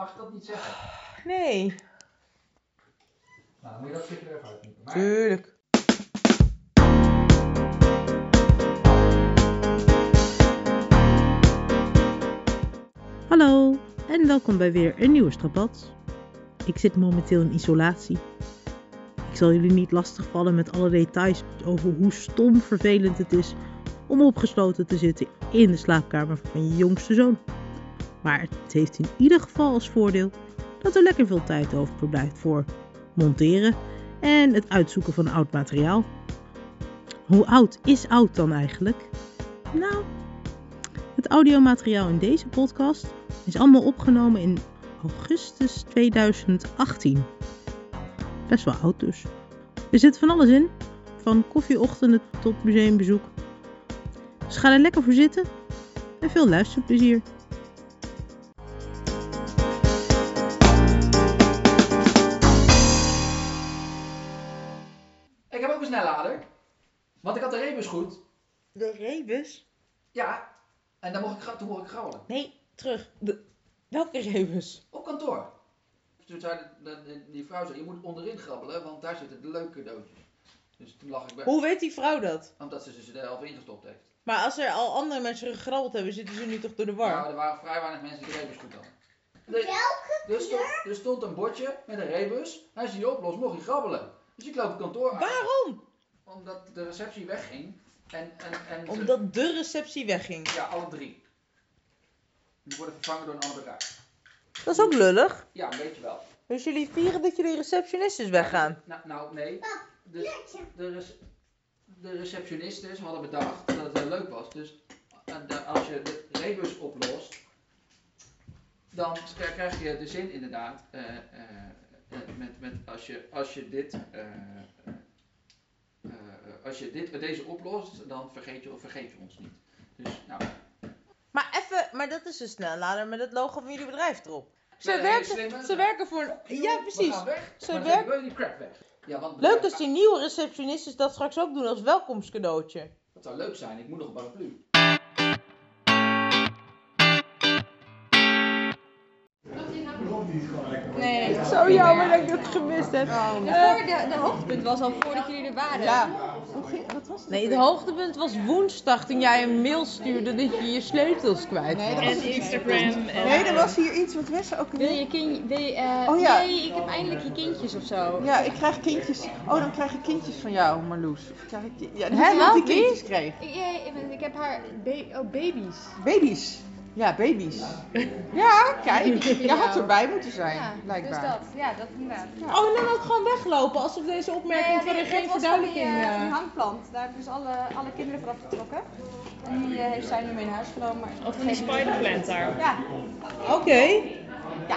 mag ik dat niet zeggen? Nee, Nou, dan moet je dat stukje er even uitknippen. Maar tuurlijk. Hallo en welkom bij weer een nieuwe Strapad. Ik zit momenteel in isolatie. Ik zal jullie niet lastigvallen met alle details over hoe stom vervelend het is om opgesloten te zitten in de slaapkamer van je jongste zoon. Maar het heeft in ieder geval als voordeel dat er lekker veel tijd over blijft voor monteren en het uitzoeken van oud materiaal. Hoe oud is oud dan eigenlijk? Nou, het audiomateriaal in deze podcast is allemaal opgenomen in augustus 2018. Best wel oud dus. Er zit van alles in, van koffieochtenden tot museumbezoek. Dus ga er lekker voor zitten en veel luisterplezier. Want ik had de rebus goed. De rebus? Ja, en dan mocht ik, toen mocht ik grabbelen. Nee, terug. De, welke rebus? Op kantoor. Toen zei de, de- de- die vrouw, zei, je moet onderin grabbelen, want daar zitten de leuke cadeautjes. Dus toen lag ik bij, Hoe weet die vrouw dat? omdat ze ze er half ingestopt heeft. Maar als er al andere mensen gegrabbeld hebben, zitten ze nu toch door de war? Nou, er waren vrij weinig mensen die de rebus goed hadden. Er, er, stond, er stond een bordje met een rebus. Als je die oplost, mocht je grabbelen. Dus ik loop het kantoor uit. Waarom? Omdat de receptie wegging. En, en, en Omdat de receptie wegging. Ja, alle drie. Die worden vervangen door een ander bedrijf. Dat is ook lullig. Ja, een beetje wel. Dus jullie vieren dat jullie receptionistes weggaan. Nou, nou nee. Dus de, rece- de receptionistes hadden bedacht dat het heel leuk was. Dus eh, als je de rebus oplost, dan krijg je de zin inderdaad. eh, eh, met, met als, je, als je dit. Als je dit, deze oplost, dan vergeet je, vergeet je ons niet. Dus, nou, Maar even, maar dat is een snellader met het logo van jullie bedrijf erop. Ze, Nee, werken, slimme. ze werken voor een... Ja, precies. weg. Ze maar werk- dan wil je die crap weg. Ja, want Leuk als die nieuwe receptionistes dat straks ook doen als welkomstcadeautje. Dat zou leuk zijn. Ik moet nog een paraplu. Nee. Zo jammer dat ik het gemist heb. De, de, de hoogtepunt was al voordat jullie er waren. Ja. Wat was het? Nee, het hoogtepunt was woensdag toen jij een mail stuurde dat je je sleutels kwijt was. En Instagram. En, Nee, er was hier iets, wat er ook wil je kind, wil je, eh, Oh ja. Nee, ik heb eindelijk je kindjes of zo. Ja, ik krijg kindjes. Oh, dan krijg ik kindjes van jou, Marloes. Of krijg ik die... Ja, Hè, die kindjes kreeg. Ik, ja, ik, ik heb haar ba- oh, baby's. Baby's. Ja, baby's. Ja, kijk. Je had erbij moeten zijn, Ja, dus blijkbaar. dat. Ja, dat inderdaad. Oh, en dan ook gewoon weglopen alsof deze opmerking Nee, voor nee, er geen was van die, verduidelijking... eh, van die eh, hangplant. Daar heb ik dus alle, alle kinderen vanaf getrokken. En die eh, heeft zij nu mee naar huis genomen. Maar Of van die spiderplant daar. Ja, Oké. Ja.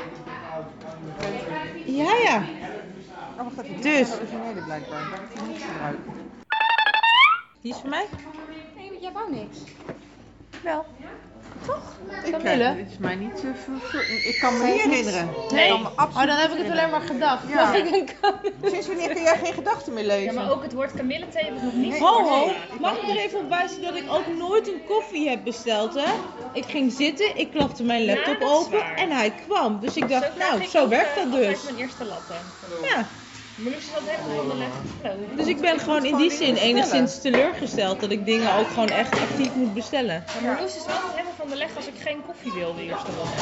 Ja, ja. Oh, wacht even. Dus. originele blijkbaar. Daar heb ik niks gebruikt. Die is voor mij? nee, want jij wou niks. Wel. Ik, Camille? eh, dit is mij niet... eh, ik kan me niet herinneren. Nee. Ik kan me absoluut Oh, dan heb ik het alleen maar gedacht. Ja. Dat ik een kan- Sinds wanneer kun jij geen gedachten meer lezen? Ja, maar ook het woord kamillethee heb ik nog niet Ho, ho. Mag ik er even op wijzen dat ik ook nooit een koffie heb besteld, hè? Ik ging zitten, ik klapte mijn laptop dat is open en hij kwam. Dus ik dacht, nou, ik zo werkt eh, dat dus. mijn eerste latte. Ja. Marloes had helemaal van de leg gesproken. Dus ik ben gewoon in die zin enigszins teleurgesteld dat ik dingen ook gewoon echt actief moet bestellen. Maar is wel altijd helemaal van de leg als ik geen koffie wil de eerste latte.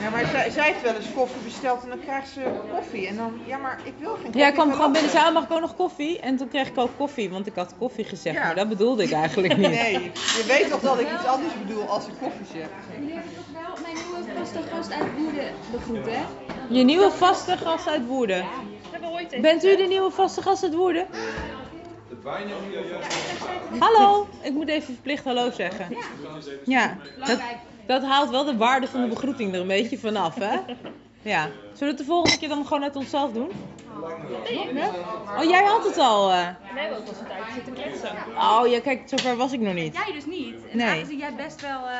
Ja, maar zij, zij heeft wel eens koffie besteld en dan krijgt ze koffie. En dan, ja, maar ik wil geen koffie. Ja, ik kwam gewoon binnen en zei, oh, mag ik ook nog koffie? En toen kreeg ik ook koffie, want ik had koffie gezegd, Ja. maar dat bedoelde ik eigenlijk niet. Nee, je weet toch dat ik iets anders bedoel als ik koffie zeg. Jullie hebben wel mijn nieuwe vaste gast uit Woerden begroet, hè? Je nieuwe vaste gast uit Woerden. Hebben we ooit even Bent u de nieuwe vaste gast uit Woerden? Hallo, ik moet even verplicht hallo zeggen. Ja, dat, dat haalt wel de waarde van de begroeting er een beetje vanaf, hè? Ja. Zullen we het de volgende keer dan gewoon uit onszelf doen? Oh, jij had het al. eh. We hebben ook wel eens een tijdje zitten kletsen. Oh, ja, kijk, zover was ik nog niet. Jij dus niet. En Nee. aangezien jij best wel... eh,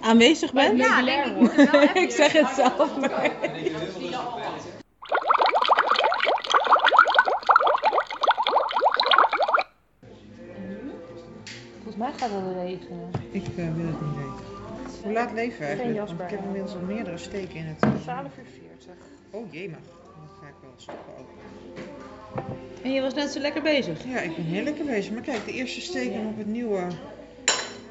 Aanwezig bent? Ja, denk ik moet wel even- ik zeg het zelf maar. Volgens mij gaat het regenen. Ik wil het niet weten. Hoe laat leven we eigenlijk? Want ik heb inmiddels al meerdere steken in het. 12 uur 40. Oh jee, maar dan ga ik wel stoppen ook. En je was net zo lekker bezig. Ja, ik ben heel lekker bezig. Maar kijk, de eerste steken op het nieuwe,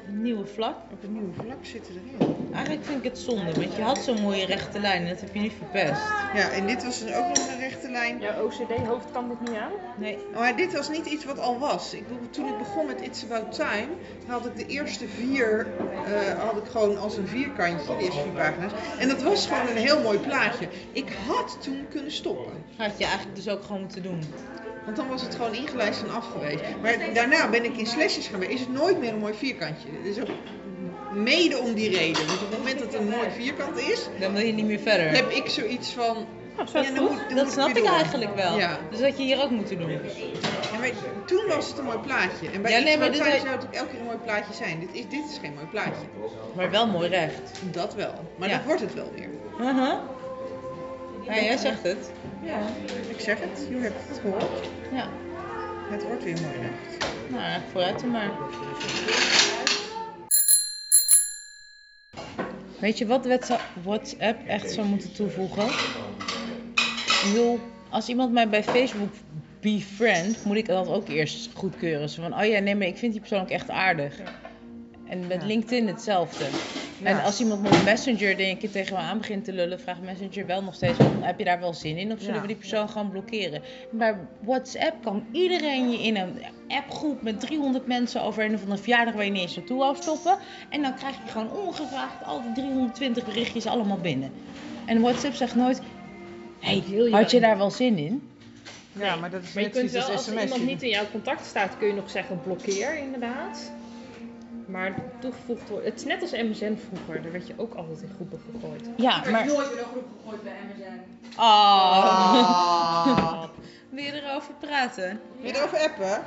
Nieuwe vlak. op het nieuwe vlak zitten erin. Eigenlijk vind ik het zonde, want je had zo'n mooie rechte lijn en dat heb je nu verpest. Ja, en dit was dan ook nog een rechte lijn. Jouw OCD-hoofd kan dit niet aan? Nee. Maar dit was niet iets wat al was. Ik bedoel, toen ik begon met It's About Time, had ik de eerste vier, eh, had ik gewoon als een vierkantje, de eerste vier pagina's. En dat was gewoon een heel mooi plaatje. Ik had toen kunnen stoppen. Had je eigenlijk dus ook gewoon moeten doen. Want dan was het gewoon ingelijst en af geweest. Maar daarna ben ik in slashes gaan werken. Is het nooit meer een mooi vierkantje. Het is ook mede om die reden. Want op het moment dat het een mooi vierkant is, Dan wil je niet meer verder. heb ik zoiets van... Oh, zo ja, dan moet, dan moet Dat snap ik eigenlijk wel. Ja. Dus dat je hier ook moeten doen. Ja, maar toen was het een mooi plaatje. En bij Ja, ja, nee, maar dit zou het elke keer een mooi plaatje zijn. Dit is, dit is geen mooi plaatje. Maar wel mooi recht. Dat wel. Maar Ja. dat wordt het wel weer. Uh-huh. Ja, jij zegt het. Ja, ik zeg het. Je hebt het gehoord. Ja. Het wordt weer mooi recht. Nou, vooruit dan maar. Weet je wat WhatsApp echt zou moeten toevoegen? Ik bedoel, als iemand mij bij Facebook befriend, moet ik dat ook eerst goedkeuren. Zo van, oh ja, nee, maar ik vind die persoon ook echt aardig. En met. LinkedIn hetzelfde. En als iemand me op Messenger denk ik tegen me aan begint te lullen, vraagt Messenger wel nog steeds van, heb je daar wel zin in? Of zullen Ja. we die persoon gewoon blokkeren? Bij WhatsApp kan iedereen je in een appgroep met 300 mensen over een of andere verjaardag waar je niet eens naartoe wou stoppen. En dan krijg je gewoon ongevraagd al die 320 berichtjes allemaal binnen. En WhatsApp zegt nooit, hey, Wil je had je daar wel zin in? Ja, maar dat is Maar je kunt wel, als als iemand niet in jouw contact staat, kun je nog zeggen blokkeer inderdaad. Maar toegevoegd wordt. Het is net als MSN vroeger, daar werd je ook altijd in groepen gegooid. Ja, Ik maar... heb nooit in een groep gegooid bij MSN. Oh. Wil je erover praten? Wil je erover appen?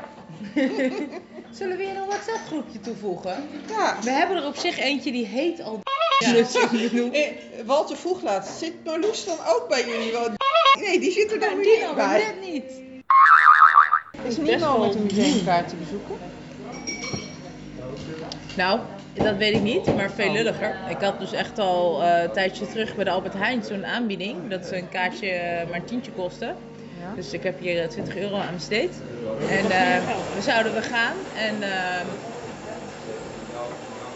Zullen we hier een WhatsApp groepje toevoegen? Ja. We hebben er op zich eentje die heet al ik bedoel... Eh, Walter vroeg laatst, zit Marloes dan ook bij jullie? wel? Nee, die zit er dan Nou, weer die niet dan bij. net niet. Is best Nino met een museumkaart te bezoeken? Nou, dat weet ik niet, maar veel lulliger. Ik had dus echt al eh, een tijdje terug bij de Albert Heijn zo'n aanbieding. Dat een kaartje eh, maar een tientje kostte. Ja. Dus ik heb hier eh, 20 euro aan besteed. En eh, we zouden we gaan. En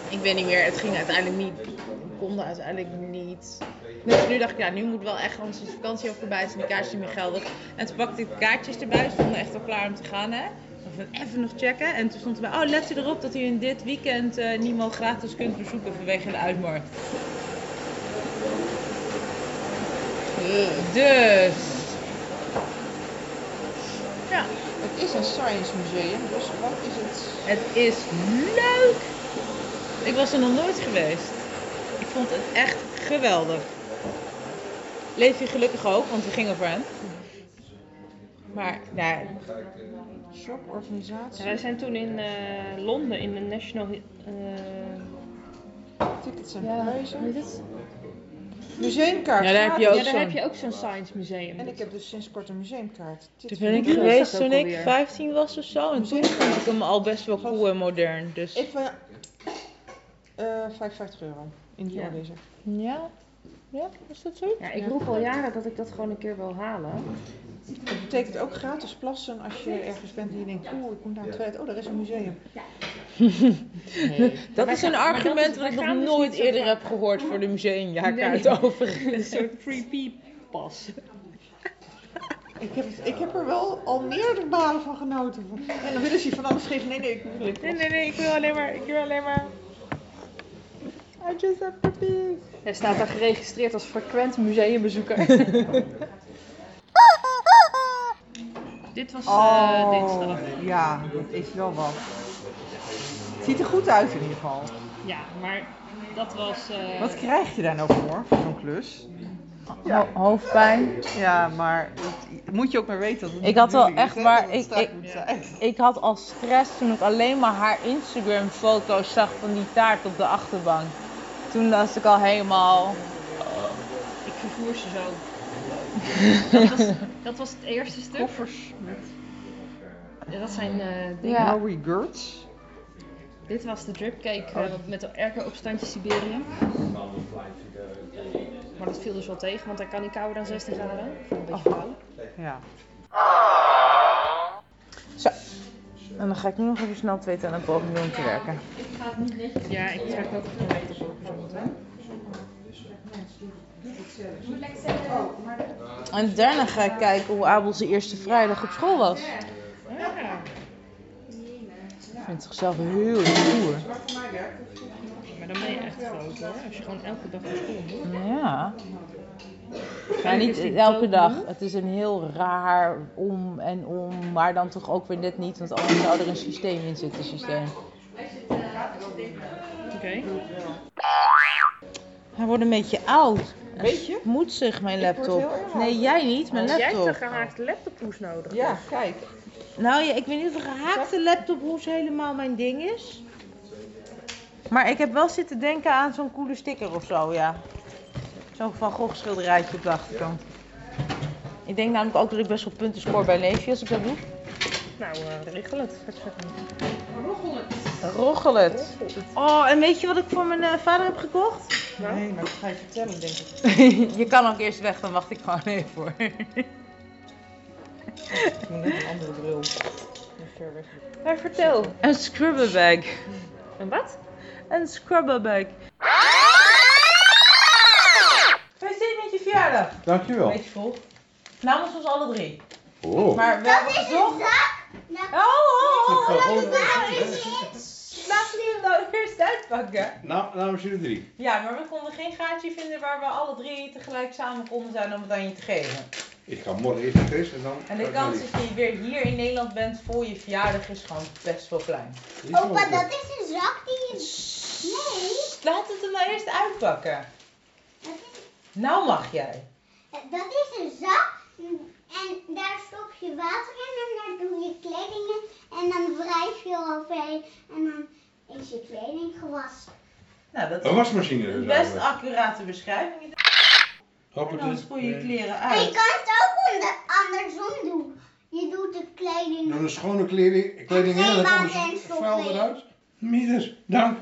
ik weet niet meer, het ging uiteindelijk niet. We konden uiteindelijk niet. Dus nu dacht ik, ja, nu moet wel echt, anders is de vakantie ook voorbij, zijn die kaartjes niet meer geldig. En toen pakte ik de kaartjes erbij, ze stonden echt al klaar om te gaan, hè. Even, even nog checken. En toen stond erbij, oh, let u erop dat u in dit weekend eh Nimo gratis kunt bezoeken vanwege de uitmarkt. Dus. Ja, Het is een science museum, dus wat is het? het is leuk. Ik was er nog nooit geweest. Ik vond het echt geweldig. Leef je gelukkig ook, want we gingen voor hem. Maar, nou, Shoporganisatie, Ja, wij zijn toen in eh, Londen in de National. eh, tickets en ja, prijzen. Museumkaart. Ja, daar heb je ook Ja, daar zo'n- heb je ook zo'n science museum. En ik heb dus sinds kort een museumkaart. toen ben ik geweest toen ik alweer? 15 was of zo. En toen vond ik hem al best wel cool en modern. Dus Ik ben eh 55 euro in die Ja. het. ja, ja, is dat zo? Ja, ik roep al jaren dat ik dat gewoon een keer wil halen. Het betekent ook gratis plassen als je ergens bent en je denkt, oeh, ik moet naar het toilet. Oh, daar is een museum. Nee. Dat is een gaan- dat argument wat ik nog dus nooit eerder heb gehoord voor de museumjaarkaart Nee. overigens. Een soort freebie pas. Ik heb, ik heb er wel al meerdere malen van genoten. En dan willen ze je van alles geven. Nee, nee, ik wil Nee, nee, nee, ik wil alleen maar, ik wil alleen maar. I just have to pee. Hij staat daar geregistreerd als frequent museumbezoeker. Dit was eh dinsdag. ja, dat is wel wat. Het ziet er goed uit in ieder geval. Ja, maar dat was. eh, Wat krijg je daar nou voor, voor zo'n klus? Ho- hoofdpijn. Ja, maar het, moet je ook maar weten dat het Ik had wel echt is, dat ik- ik-. Ik had al stress toen ik alleen maar haar Instagram foto's zag van die taart op de achterbank. Toen was ik al helemaal. Ik vervoer ze zo. dat, was, dat was het eerste stuk. Koffers met Ja, dat zijn eh dingen. Ja. Gertz. Dit was de dripcake eh, met de airco-opstandje Siberië. Maar dat viel dus wel tegen, want hij kan niet kouder dan 16 graden. Ik het een beetje flauw. Ja. Zo. En dan ga ik nu nog even snel twee tellen pogingen doen om te werken. Ja, ik trek ook een meter voor zo meteen. En daarna ga ik kijken hoe Abel zijn eerste vrijdag op school was. Ja. Ik vind zichzelf heel stoer. Maar dan ben je echt groot hoor, als je gewoon elke dag naar school moet. Ja. Ga niet elke dag. Het is een heel raar om en om, maar dan toch ook weer net niet, want anders zou er een systeem in zitten, systeem. Oké. Hij wordt een beetje oud. Weet je? Moet zich mijn laptop. Nee, jij niet, mijn Jij hebt een laptop. gehaakte laptophoes nodig. Ja, kijk. Nou ja, ik weet niet of een gehaakte laptophoes helemaal mijn ding is. Maar ik heb wel zitten denken aan zo'n coole sticker of zo, ja. Zo'n Van Gogh schilderijtje op de achterkant. Ik denk namelijk ook dat ik best wel punten score bij Leefje als ik dat doe. Nou, eh regel het. Roggel het. Oh, en weet je wat ik voor mijn eh, vader heb gekocht? Nou? Nee, maar dat ga je vertellen, denk ik. je kan ook eerst weg, dan wacht ik gewoon even voor. Ik moet net een andere bril. Nog ver weg. Maar vertel. Een scrubberbag. En wat? Een scrubberbag. Gefeliciteerd met je verjaardag. Dankjewel. Beetje vroeg. Namens ons alle drie. Oh. Maar we hebben gezocht. Oh, oh, oh, oh, gewoon- Laat me nou eerst uitpakken. Nou, namens jullie drie. Ja, maar we konden geen gaatje vinden waar we alle drie tegelijk samen konden zijn om het aan je te geven. Ik ga morgen eerst naar Chris en dan... En de kans dat je weer hier in Nederland bent voor je verjaardag is gewoon best wel klein. Opa, dat is een zak die is... Nee, Laat het er nou eerst uitpakken. dat is, Nou mag jij. dat is een zak. En daar stop je water in en daar doe je kleding in. En dan wrijf je eroverheen. En dan is je kleding gewassen. Nou, dat Een wasmachine een dus best accurate beschrijving. En dan spoel je kleren Maar je uit. kan het ook onder, andersom doen. Je doet de kleding... Doe een schone kleding, kleding in en dan vuil stof eruit. Midas, dank.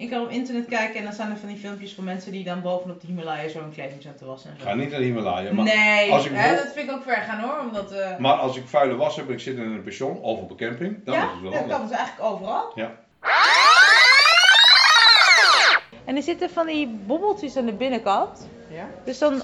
Ik kan op internet kijken en dan staan er van die filmpjes van mensen die dan bovenop de Himalaya zo hun kleding zijn te wassen en zo. ga niet naar de Himalaya, maar, nee, als ik hè, wil- dat vind ik ook ver gaan hoor, omdat... eh, maar als ik vuile was heb en ik zit in een pension of op een camping, dan ja, is het wel dat handig. kan dus eigenlijk overal. Ja. En er zitten van die bobbeltjes aan de binnenkant. Ja? Dus dan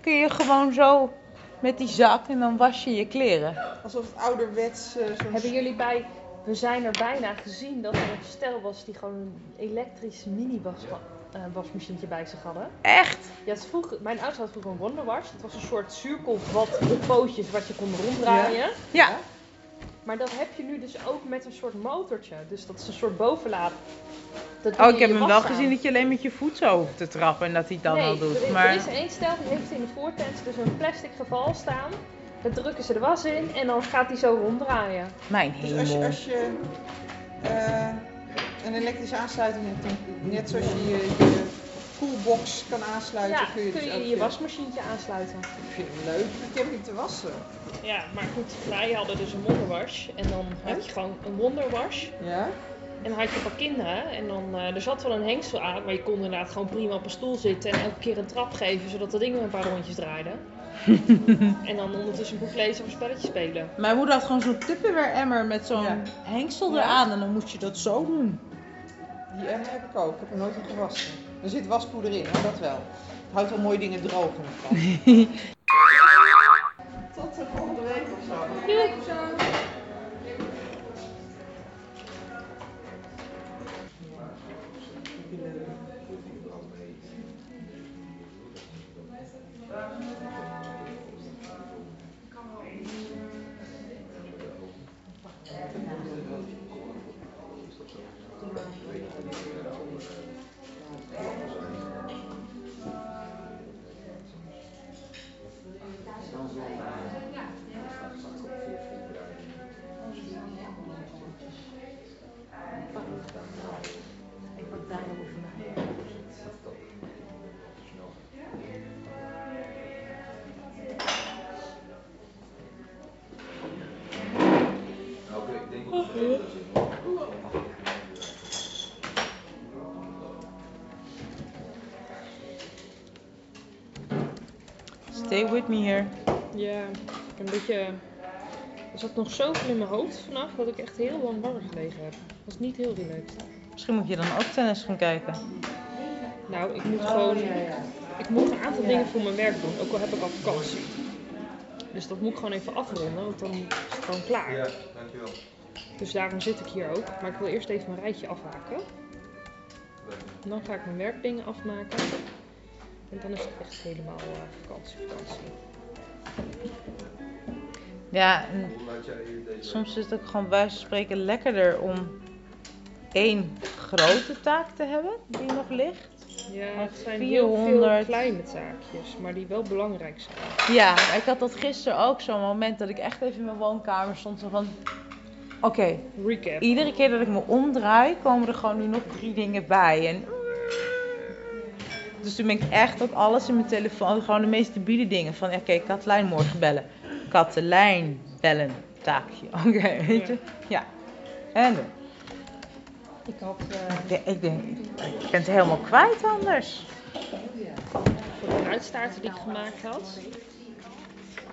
kun je gewoon zo met die zak en dan was je je kleren. Alsof het ouderwets eh, zo'n... Hebben jullie bij We zijn er bijna gezien dat er een stel was die gewoon een elektrisch mini eh, wasmachientje bij zich hadden? Echt? Ja, het mijn ouders hadden vroeger een Wonderwash. Het was een soort zuurkolfbad op pootjes wat je kon ronddraaien. Ja. Maar dat heb je nu dus ook met een soort motortje. Dus dat is een soort bovenlaad. Dat Oh, ik heb hem wel aan. gezien dat je alleen met je voet zo hoeft te trappen en dat hij het dan nee, al doet. Er, Maar er is één stel die heeft in de voortent dus een plastic geval staan. Daar drukken ze de was in en dan gaat hij zo ronddraaien. mijn Dus als je, hemel. als je eh, een elektrische aansluiting hebt, dan, net zoals je je, je koelbox kan aansluiten, Ja, kun je kun dus je je wasmachientje aansluiten. Ik vind het leuk, ik heb niet te wassen. Ja, maar goed, wij hadden dus een Wonderwash. En dan had je gewoon een Wonderwash. Ja? En dan had je een paar kinderen. En dan, eh, er zat wel een hengsel aan, maar je kon inderdaad gewoon prima op een stoel zitten en elke keer een trap geven, zodat dat ding een paar rondjes draaide. en dan ondertussen een boek lezen of een spelletje spelen. Mijn moeder had gewoon zo'n Tupperware emmer met zo'n Ja. hengsel eraan en dan moest je dat zo doen. Die emmer heb ik ook, ik heb er nooit in gewassen. Er zit waspoeder in, dat wel. Het houdt wel mooie dingen droog in geval. Tot de volgende week of zo. Lord. Stay with me here. Ja, een beetje... Er zat nog zoveel in mijn hoofd vanaf dat ik echt heel lang wakker gelegen heb. Dat was niet heel relaxed. Misschien moet je dan ook tennis gaan kijken. Nou, ik moet gewoon... Ik moet een aantal dingen voor mijn werk doen, ook al heb ik al vakantie. Dus dat moet ik gewoon even afronden, want dan is het gewoon klaar. Ja, dankjewel. Dus daarom zit ik hier ook. Maar ik wil eerst even mijn rijtje afhaken. Dan ga ik mijn werkdingen afmaken. En dan is het echt helemaal eh, vakantie, vakantie. Ja, en soms is het ook gewoon bij wijze van spreken lekkerder om één grote taak te hebben die nog ligt. Ja, het zijn heel veel 400. kleine taakjes, maar die wel belangrijk zijn. Ja, ik had dat gisteren ook zo'n moment dat ik echt even in mijn woonkamer stond zo van... Oké, Recap. iedere keer dat ik me omdraai komen er gewoon nu nog drie dingen bij. En... Dus toen ben ik echt ook alles in mijn telefoon, gewoon de meest debiele dingen. Van, oké, Katelijn morgen bellen. Katelijn bellen, taakje. Oké, weet je? Ja. En dan? Ik had eh, Ik denk, ik denk, ik ben het helemaal kwijt anders. voor de uitstaarten die ik gemaakt had,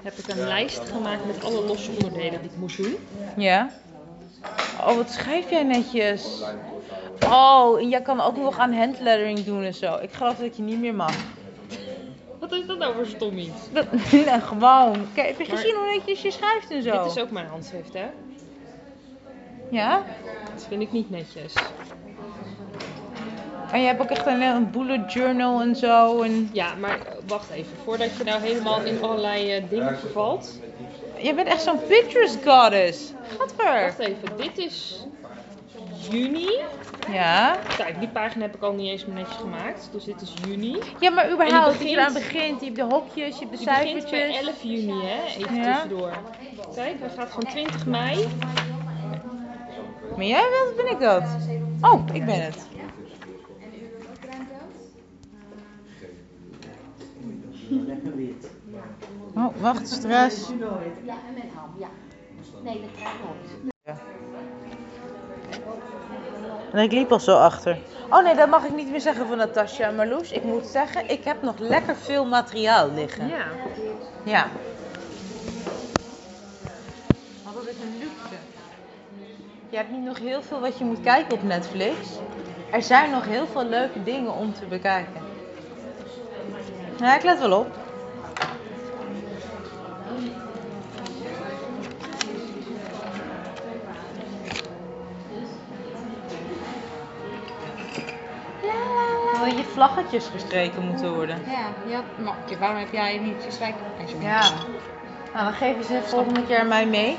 heb ik een lijst gemaakt met alle losse onderdelen die ik moest doen. Ja. Oh, wat schrijf jij netjes. Oh, en jij kan ook nog aan handlettering doen en zo. Ik geloof dat je niet meer mag. Wat is dat nou voor stom iets? Dat, nee, gewoon. Kijk, heb je Maar- gezien hoe netjes je schrijft en zo? Dit is ook mijn handschrift, hè? Ja? Dat vind ik niet netjes. En je hebt ook echt een, een bullet journal en zo. En... Ja, maar eh, wacht even. Voordat je nou helemaal in allerlei eh, dingen vervalt. Je bent echt zo'n Pinterest goddess. Gadver. Wacht even. Dit is juni. Ja. Kijk, die pagina heb ik al niet eens meer netjes gemaakt. Dus dit is juni. Ja, maar überhaupt, begint- als je eraan begint, je hebt de hokjes, je hebt de Die begint bij cijfertjes. 11 juni, hè? Even Ja. tussendoor. Kijk, hij gaat van 20 mei. Maar jij wilt, ben ik dat? Oh, ik ben het. Oh, wacht, stress. Ja, en met ham, ja. Nee, dat krijg ik nooit. Nee, ik liep al zo achter. Oh nee, dat mag ik niet meer zeggen van Natasja en Marloes. Ik moet zeggen, ik heb nog lekker veel materiaal liggen. Ja. Ja. Want dat is een luxe. Je hebt niet nog heel veel wat je moet kijken op Netflix. Er zijn nog heel veel leuke dingen om te bekijken. Ja, ik let wel op. vlaggetjes gestreken moeten worden? Ja, ja maar waarom heb jij niet mee? Ja. Nou, dan geef je ze volgende keer mij mee.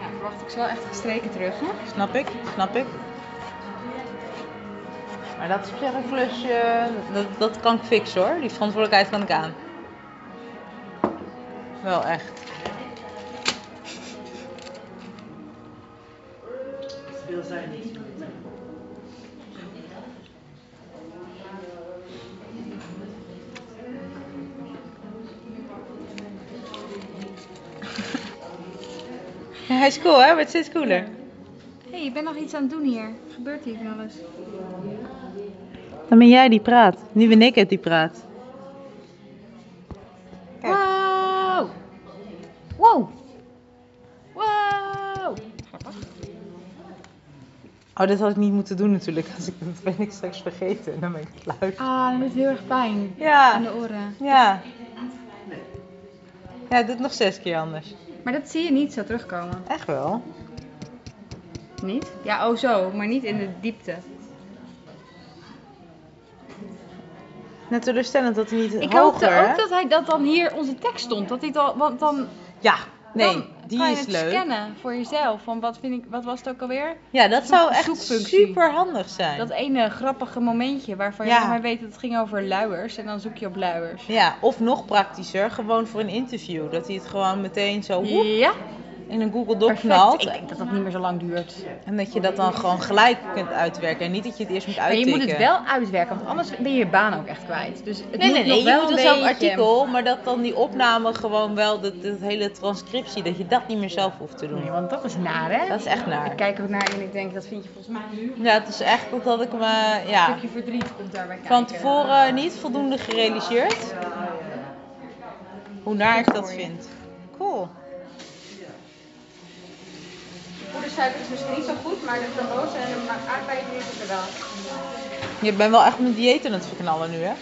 Ja, verwacht ik zo echt gestreken terug, hè? Snap ik, snap ik. Maar dat is op zich een klusje, dat, dat kan ik fixen hoor. Die verantwoordelijkheid kan ik aan. Wel echt. Is cool hè, wordt steeds cooler. Hé, hey, je bent nog iets aan het doen hier. Gebeurt hier van alles? Dan ben jij die praat. Nu ben ik het die praat. Kijk. Wow! Wow! Wow! Grappig. Oh, dit had ik niet moeten doen natuurlijk. Als ik, dat ben ik straks vergeten. En dan ben ik het luisteren. Ah, dat doet heel erg pijn. Aan Ja, de oren. ja. Ja, doe het nog zes keer anders. Maar dat zie je niet zo terugkomen. Echt wel. Niet? Ja, oh zo, maar niet in de diepte. Net teleurstellend dat hij niet Ik hoger, hoopte hè? ook dat hij dat dan hier onze tekst stond. Dat hij dan, want dan, Ja, nee, dan die kan je is het leuk. scannen voor jezelf. Van wat, vind ik, wat was het ook alweer? Ja, dat zou echt zoekfunctie. super handig zijn. Dat ene grappige momentje waarvan je Ja. van mij weet dat het ging over luiers. En dan zoek je op luiers. Ja, of nog praktischer, gewoon voor een interview. Dat hij het gewoon meteen zo... woep. Ja, in een Google Doc knalt. Ik denk dat dat niet meer zo lang duurt. En dat je dat dan gewoon gelijk kunt uitwerken. En niet dat je het eerst moet Maar uittikken. je moet het wel uitwerken, want anders ben je je baan ook echt kwijt. Dus het Nee, moet nee, nee. nog Je moet een wel zelf artikel, maar dat dan die opname gewoon wel, dat, dat hele transcriptie, dat je dat niet meer zelf hoeft te doen. Nee, want dat is naar, hè? Dat is echt naar. Ik kijk ook naar en ik denk, dat vind je volgens mij nu. Ja, het is echt dat ik me, Een ja, stukje verdriet komt daarbij kijken. van tevoren niet voldoende gerealiseerd. Hoe naar ik dat vind. Cool. Is misschien niet zo goed, maar de frambozen en de aardbeien is het er wel. Je bent wel echt mijn dieet aan het verknallen nu, hè?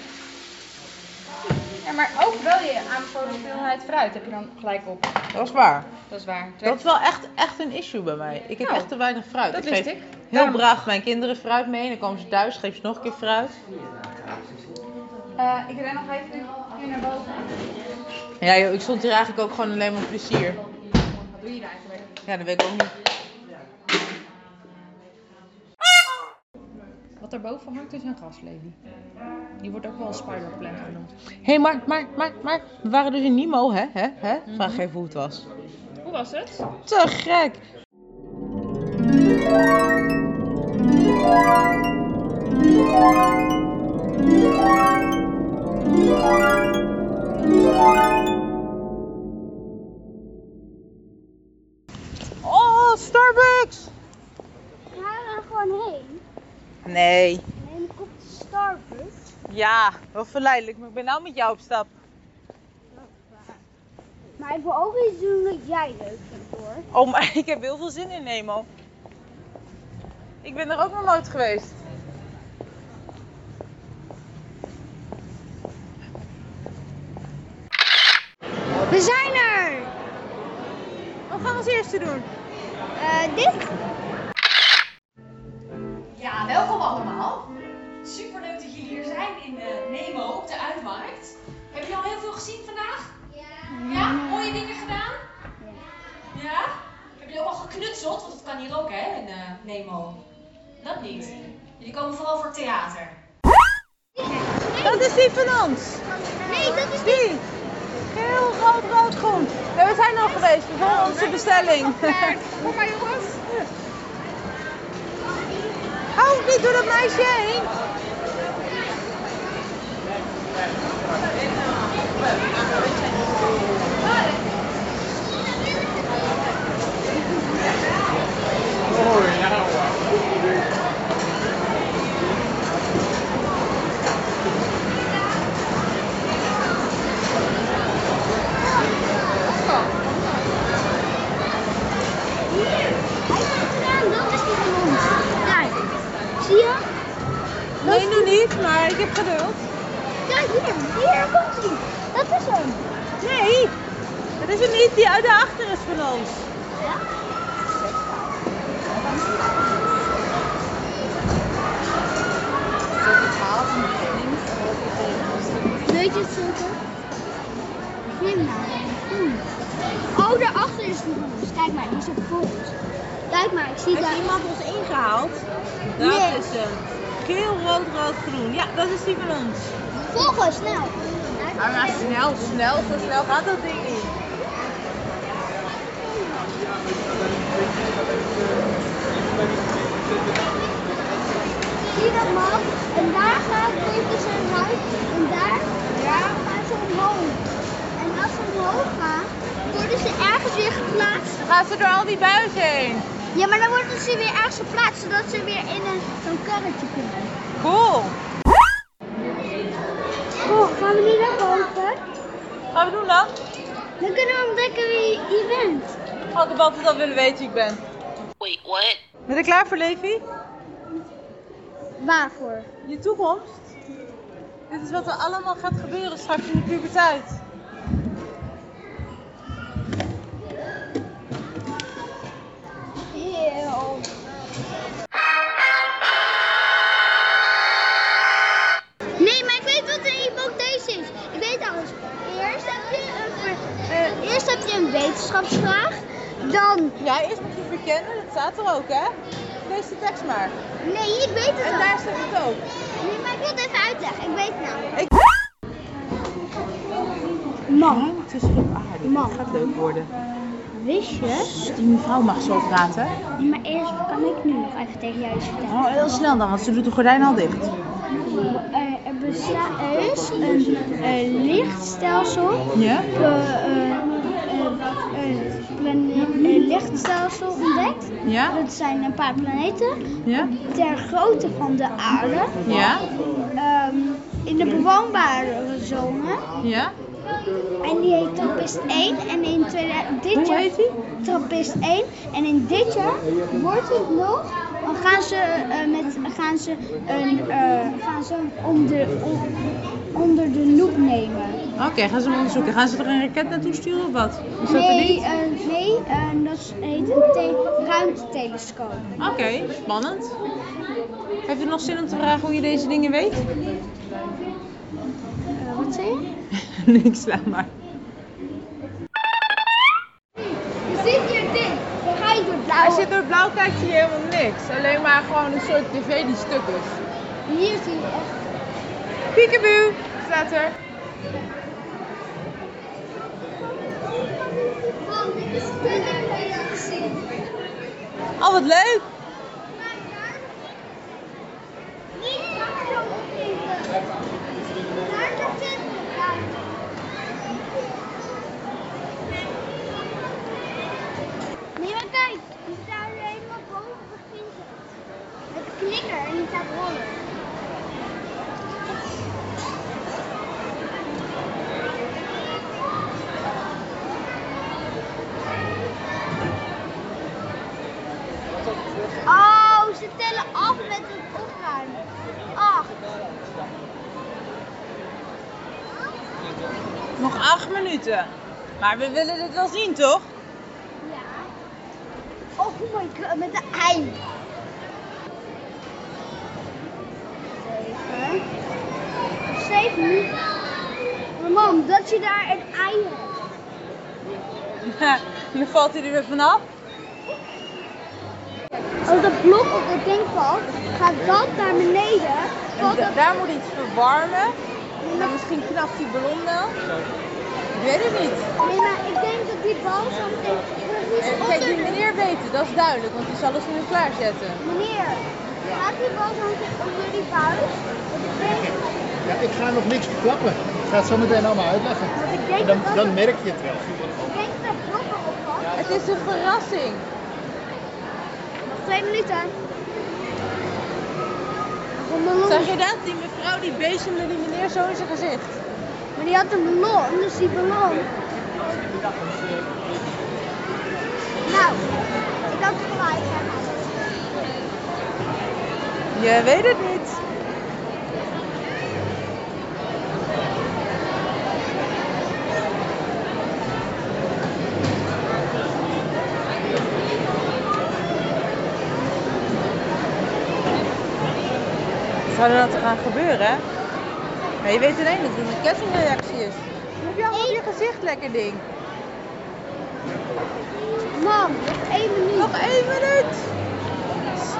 Ja, maar ook wel je aanbevolen hoeveelheid fruit heb je dan gelijk op. Dat is waar. Dat is waar. Dat is wel echt, echt een issue bij mij. Ik heb Nou, echt te weinig fruit. dat ik wist geef ik. heel Daarom- braaf mijn kinderen fruit mee. Dan komen ze thuis, geef ze nog een keer fruit. Eh, ik ren nog even hier naar boven. Ja joh, ik stond hier eigenlijk ook gewoon alleen maar plezier. Wat doe je daar eigenlijk? Ja, dat weet ik ook niet. Wat daarboven hangt is een gaslelie. Die wordt ook wel een spiderplant genoemd. Hé, hey, maar, maar, maar, maar, we waren dus in Nemo, hè? hè? hè? Vraag even hoe het was. Hoe was het? Te gek! Nee. En dan komt de Starbucks. Ja, wel verleidelijk, maar ik ben nou met jou op stap. Maar ik wil ook iets doen dat jij leuk vindt hoor. Oh, maar ik heb heel veel zin in Nemo. Ik ben er ook nog nooit geweest. We zijn er! Wat gaan we als eerste doen? Eh, dit? Ja, welkom allemaal. Superleuk dat jullie hier zijn in eh, Nemo op de Uitmarkt. Hebben jullie al heel veel gezien vandaag? Ja. Ja? Mooie dingen gedaan? Ja. Hebben jullie ook al geknutseld? Want dat kan hier ook hè, in eh, Nemo. Dat niet. Jullie komen vooral voor theater. Dat is die van ons. Nee, dat is Die. Heel rood, rood, groen. Ja, we zijn al geweest. We volgen onze bestelling. Kom maar jongens. Hou niet door dat meisje heen. Dat is die van ons. Kijk. Zie je? Nee, nu niet, maar ik heb geduld. Kijk hier. Hier komt hij. Dat is hem. Nee, dat is er niet. Die uit de achter is van ons. Weet je het zeker? Neem nou. Oh, daarachter is van ons. Kijk maar, die is op voor ons. Kijk maar, ik zie Heeft daar. iemand ons ingehaald? Dat Nee. is hem. Geel, rood, rood, groen. Ja, dat is die van ons. Volgen, snel. Maar, maar snel, snel, zo snel gaat dat ding niet. Zie je dat man? En daar gaat even zijn huid. En daar, daar gaan ze omhoog. En als ze omhoog gaan, worden ze ergens weer geplaatst. Gaat ze door al die buizen heen? Ja, maar dan worden ze weer ergens geplaatst, zodat ze weer in een, zo'n karretje kunnen. Cool. Oh, gaan we nu naar boven? Gaan we doen dan? Dan kunnen we ontdekken wie je bent. Oh, ik heb altijd al willen weten wie ik ben. Wait, what? Ben je klaar voor, Levi? Waarvoor? Je toekomst? Dit is wat er allemaal gaat gebeuren straks in de puberteit. Heel. Nee, maar ik weet wat een hypothese is. Ik weet alles. Eerst heb je een, eh, eerst heb je een wetenschapsvraag. Dan. Ja, eerst moet je verkennen, dat staat er ook, hè? Lees de tekst maar. Nee, ik weet het En al. daar staat het ook. Nee, maar ik wil het even uitleggen. Ik weet het namelijk. Ik... Man. Het is op aarde. Man. Het gaat leuk worden. Wist je? Die mevrouw mag zo praten. Nee, maar eerst kan ik nu nog even tegen jou iets vertellen. Oh, heel snel dan, want ze doet de gordijn al dicht. Eh, er, bestaat, is een eh, lichtstelsel. Ja? eh, een lichtstelsel ontdekt. Ja? Dat zijn een paar planeten Ja? ter grootte van de aarde. Ja? Ehm, in de bewoonbare zone. Ja? En die heet Trappist 1. En in 2000, dit Hoe jaar. heet die? Trappist 1. En in dit jaar wordt het nog. Dan gaan ze, eh, met, gaan ze, een, eh, gaan ze om- onder de loep nemen. Oké, gaan ze hem onderzoeken. Gaan ze er een raket naartoe sturen of wat? Is dat er Nee, niet? eh, nee dat heet een te- ruimtetelescoop. Oké, spannend. Heeft u nog zin om te vragen hoe je deze dingen weet? Wat zei je? Niks, laat maar. Je zit hier dicht. Dan ga je door blauw. Als je door blauw kijkt zie je helemaal niks. Alleen maar gewoon een soort tv die stuk is. Hier zie je echt. Peekaboo, staat er. Oh, wat leuk. Niet langer zo opgeven. Daar gaat het. Nee, maar kijk. Die staat er helemaal boven begint het. Het knikker en die gaat rollen. Oh, ze tellen af met het opruimen. Acht. Nog acht minuten. Maar we willen dit wel zien, toch? Ja. Oh my god, met de ei. Minuten. Maar mam, dat je daar een ei hebt. Dan valt hij er weer vanaf. Als dat blok op het ding valt, gaat dat naar beneden. En da- daar moet iets verwarmen. En misschien knapt die ballon wel. Ik weet het niet. Nee, maar ik denk dat die bal zo meteen Kijk, die meneer weet het, dat is duidelijk, want die zal het nu klaarzetten. Meneer, gaat die onder die buis? Ja, ik ga nog niks verklappen. Ik ga het zo meteen allemaal uitleggen. want ik denk En dan, dan merk je het wel. Ik denk dat er blokken op valt. Het is een verrassing. Nog twee minuten. Zag je dat? Die mevrouw die bezemde die meneer zo in zijn gezicht. Maar die had een ballon, dus die ballon. Nou, ik had gelijk. hè. Je weet het niet. Zou er dat gaan gebeuren? Ja, je weet alleen dat het een kettingreactie is. Heb je allemaal op je gezicht lekker ding? Mam, nog één minuut. Nog één minuut.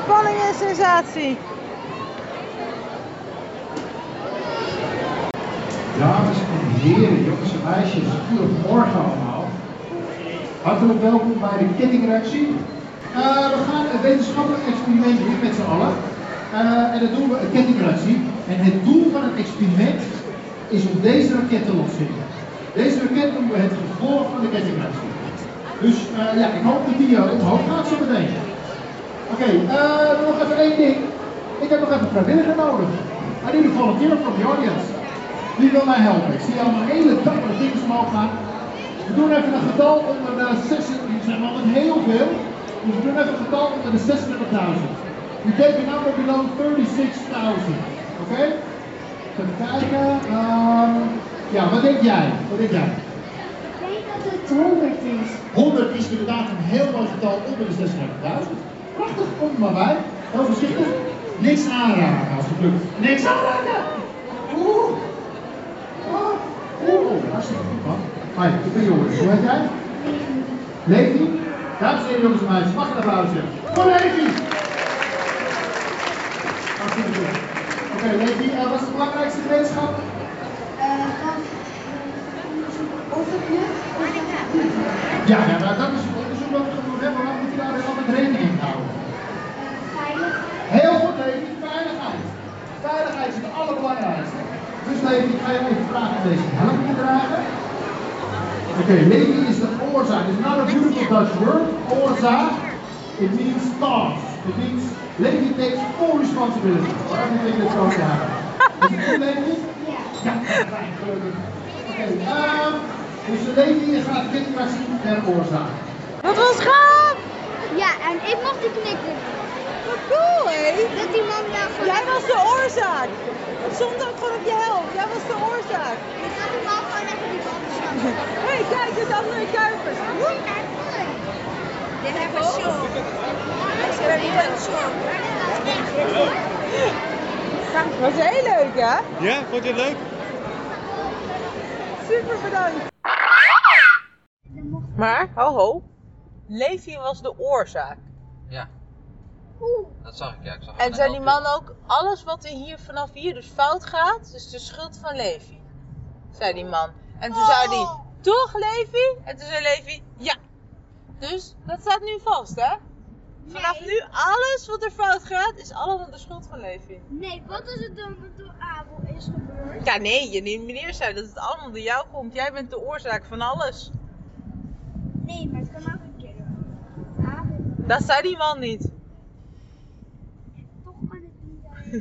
Spanning en sensatie. Dames en heren, jongens en meisjes, goedemorgen allemaal. Hartelijk welkom bij de kettingreactie. Eh, we gaan een wetenschappelijk experiment doen met z'n allen. Eh, en dat doen we een kettingreactie. En het doel van het experiment is om deze raket te lanceren. Deze raket noemen we het gevolg van de kettingreactie. Dus eh, ja, ik hoop dat die uh, omhoog gaat zo meteen. Oké, eh, nog even één ding. Ik heb nog even vrijwilliger nodig. Need a volunteer from the audience. Wie wil mij helpen? Ik zie allemaal hele dappere dingen omhoog gaan. We doen even een getal onder de 6, die zijn altijd heel veel. Dus we doen even een getal onder de 26.000. We take a number below 36.000. Oké? Even kijken. Ehm, ja, wat denk jij? Wat denk jij? Ik denk dat het 100 is. 100 is inderdaad een heel mooi getal onder de 36.000. Prachtig, kom maar bij. Heel voorzichtig. Niks aanraken als het lukt. Niks aanraken! Oeh! Oh, Oeh, hartstikke goed man. Hoi, ik ben Joris. Hoe heet jij? Levi. Dames en heren, jongens en meisjes, mag een applausje voor Levi! Hartstikke goed. Oké, Levi, eh, wat is de belangrijkste wetenschap? Eh, van of het lukt of het Ja, ja, nou, dat is Levi, ik ga je even vragen deze helm te dragen. Oké, Levi is de oorzaak. It's not a beautiful Dutch word. Oorzaak. It means cause. It means Levi takes full responsibility for everything that's going to happen. Is het goed, Levi? Ja. Oké, ehm, dus Levi gaat de kittenkracht zien ter oorzaak. Dat was gaaf! Ja, en ik mocht die knikken. Wat cool, hé? Dat die man. Jij was de oorzaak. Het stond ook gewoon op je helm. Jij was de oorzaak. Ik ga die man gewoon even die bal beschatten. Hé, hey, kijk, de andere Kuipers. Dit hebben we zo. Ze hebben hier een zo. Dat was heel leuk, hè? Ja, vond je het leuk? Super bedankt. Maar, ho ho. Levi was de oorzaak. Dat zag ik, ja. Ik zag En zei die man ook, alles wat er hier vanaf hier dus fout gaat, is de schuld van Levi. Zei die man. En toen zei hij, toch Levi? En toen zei Levi, ja. Dus, dat staat nu vast, hè? Vanaf nu, alles wat er fout gaat, is allemaal de schuld van Levi. Nee, wat is het dan wat door Abel is gebeurd? Ja, nee, je die meneer zei dat het allemaal door jou komt. Jij bent de oorzaak van alles. Nee, maar het kan ook een keer door Abel. Dat zei die man niet. Toch kan het niet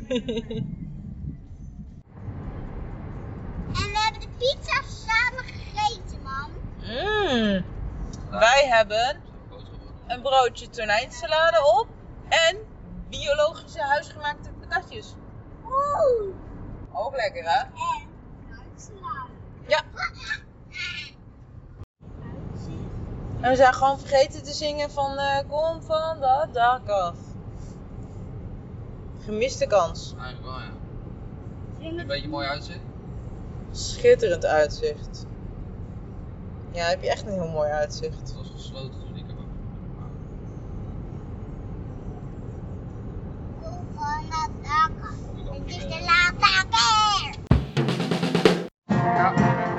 En we hebben de pizza samen gegeten, man. Mm. Wij hebben een broodje tonijnsalade op en biologische huisgemaakte patatjes. Oeh. Ook lekker hè? En fruitsalade. Ja. En we zijn gewoon vergeten te zingen van eh, kom van dat dak af. Gemiste kans. Eigenlijk wel, ja. Een beetje mooi uitzicht. Schitterend uitzicht. Ja, heb je echt een heel mooi uitzicht. Het was gesloten toen ik dat dak af. Het is de laatste keer. Daar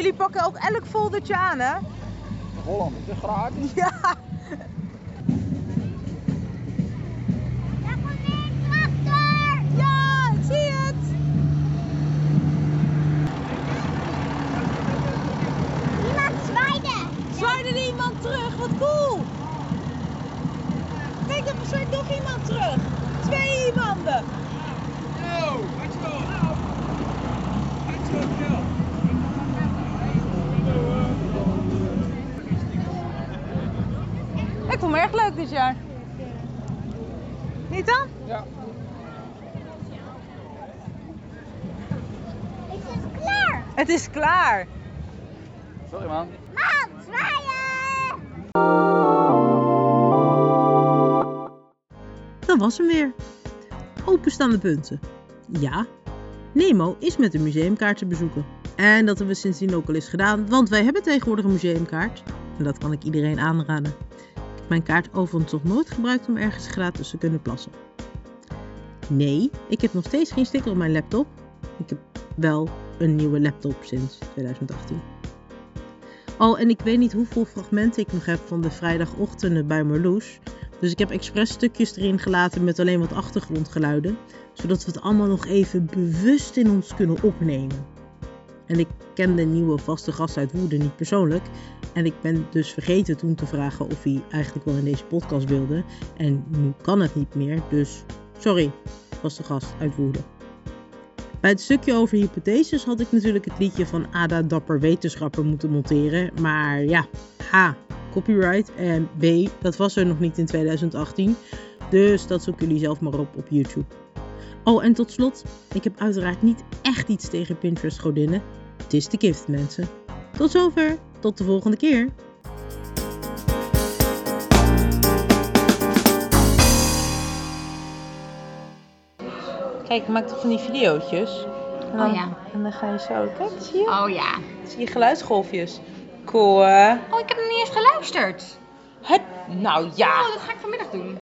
jullie pakken ook elk foldertje aan, hè? Holland, het is gratis. Ja. Daar komt weer een tractor. Ja, ik zie het. Zwaaide er iemand terug, wat cool. Kijk, er zwaait nog iemand terug. Twee iemanden. Yo. Dit jaar. Niet dan? Ja. Het is klaar. Het is klaar. Sorry man. Man, zwaaien. Dat was hem weer. Openstaande punten. Ja, Nemo is met een museumkaart te bezoeken. En dat hebben we sindsdien ook al eens gedaan, want wij hebben tegenwoordig een museumkaart. En dat kan ik iedereen aanraden. Mijn kaart overigens nog nooit gebruikt om ergens gratis te kunnen plassen. Nee, ik heb nog steeds geen sticker op mijn laptop. Ik heb wel een nieuwe laptop sinds 2018. Oh, en ik weet niet hoeveel fragmenten ik nog heb van de vrijdagochtenden bij Marloes. Dus ik heb expres stukjes erin gelaten met alleen wat achtergrondgeluiden. Zodat we het allemaal nog even bewust in ons kunnen opnemen. En ik ken de nieuwe vaste gast uit Woerden niet persoonlijk. En ik ben dus vergeten toen te vragen of hij eigenlijk wel in deze podcast wilde. En nu kan het niet meer, dus sorry, vaste gast uit Woerden. Bij het stukje over hypotheses had ik natuurlijk het liedje van Ada Dapper Wetenschapper moeten monteren. Maar ja, A. Copyright en B. Dat was er nog niet in 2018. Dus dat zoeken jullie zelf maar op op YouTube. Oh, en tot slot, ik heb uiteraard niet echt iets tegen Pinterest godinnen. Het is de gift, mensen. Tot zover, tot de volgende keer. Kijk, ik maak toch van die videootjes. En dan, Oh ja. En dan ga je zo, kijk, zie je? Oh ja. Zie je geluidsgolfjes. Cool, hè? Oh, ik heb nog niet eens geluisterd. Het, nou ja. Oh, dat ga ik vanmiddag doen.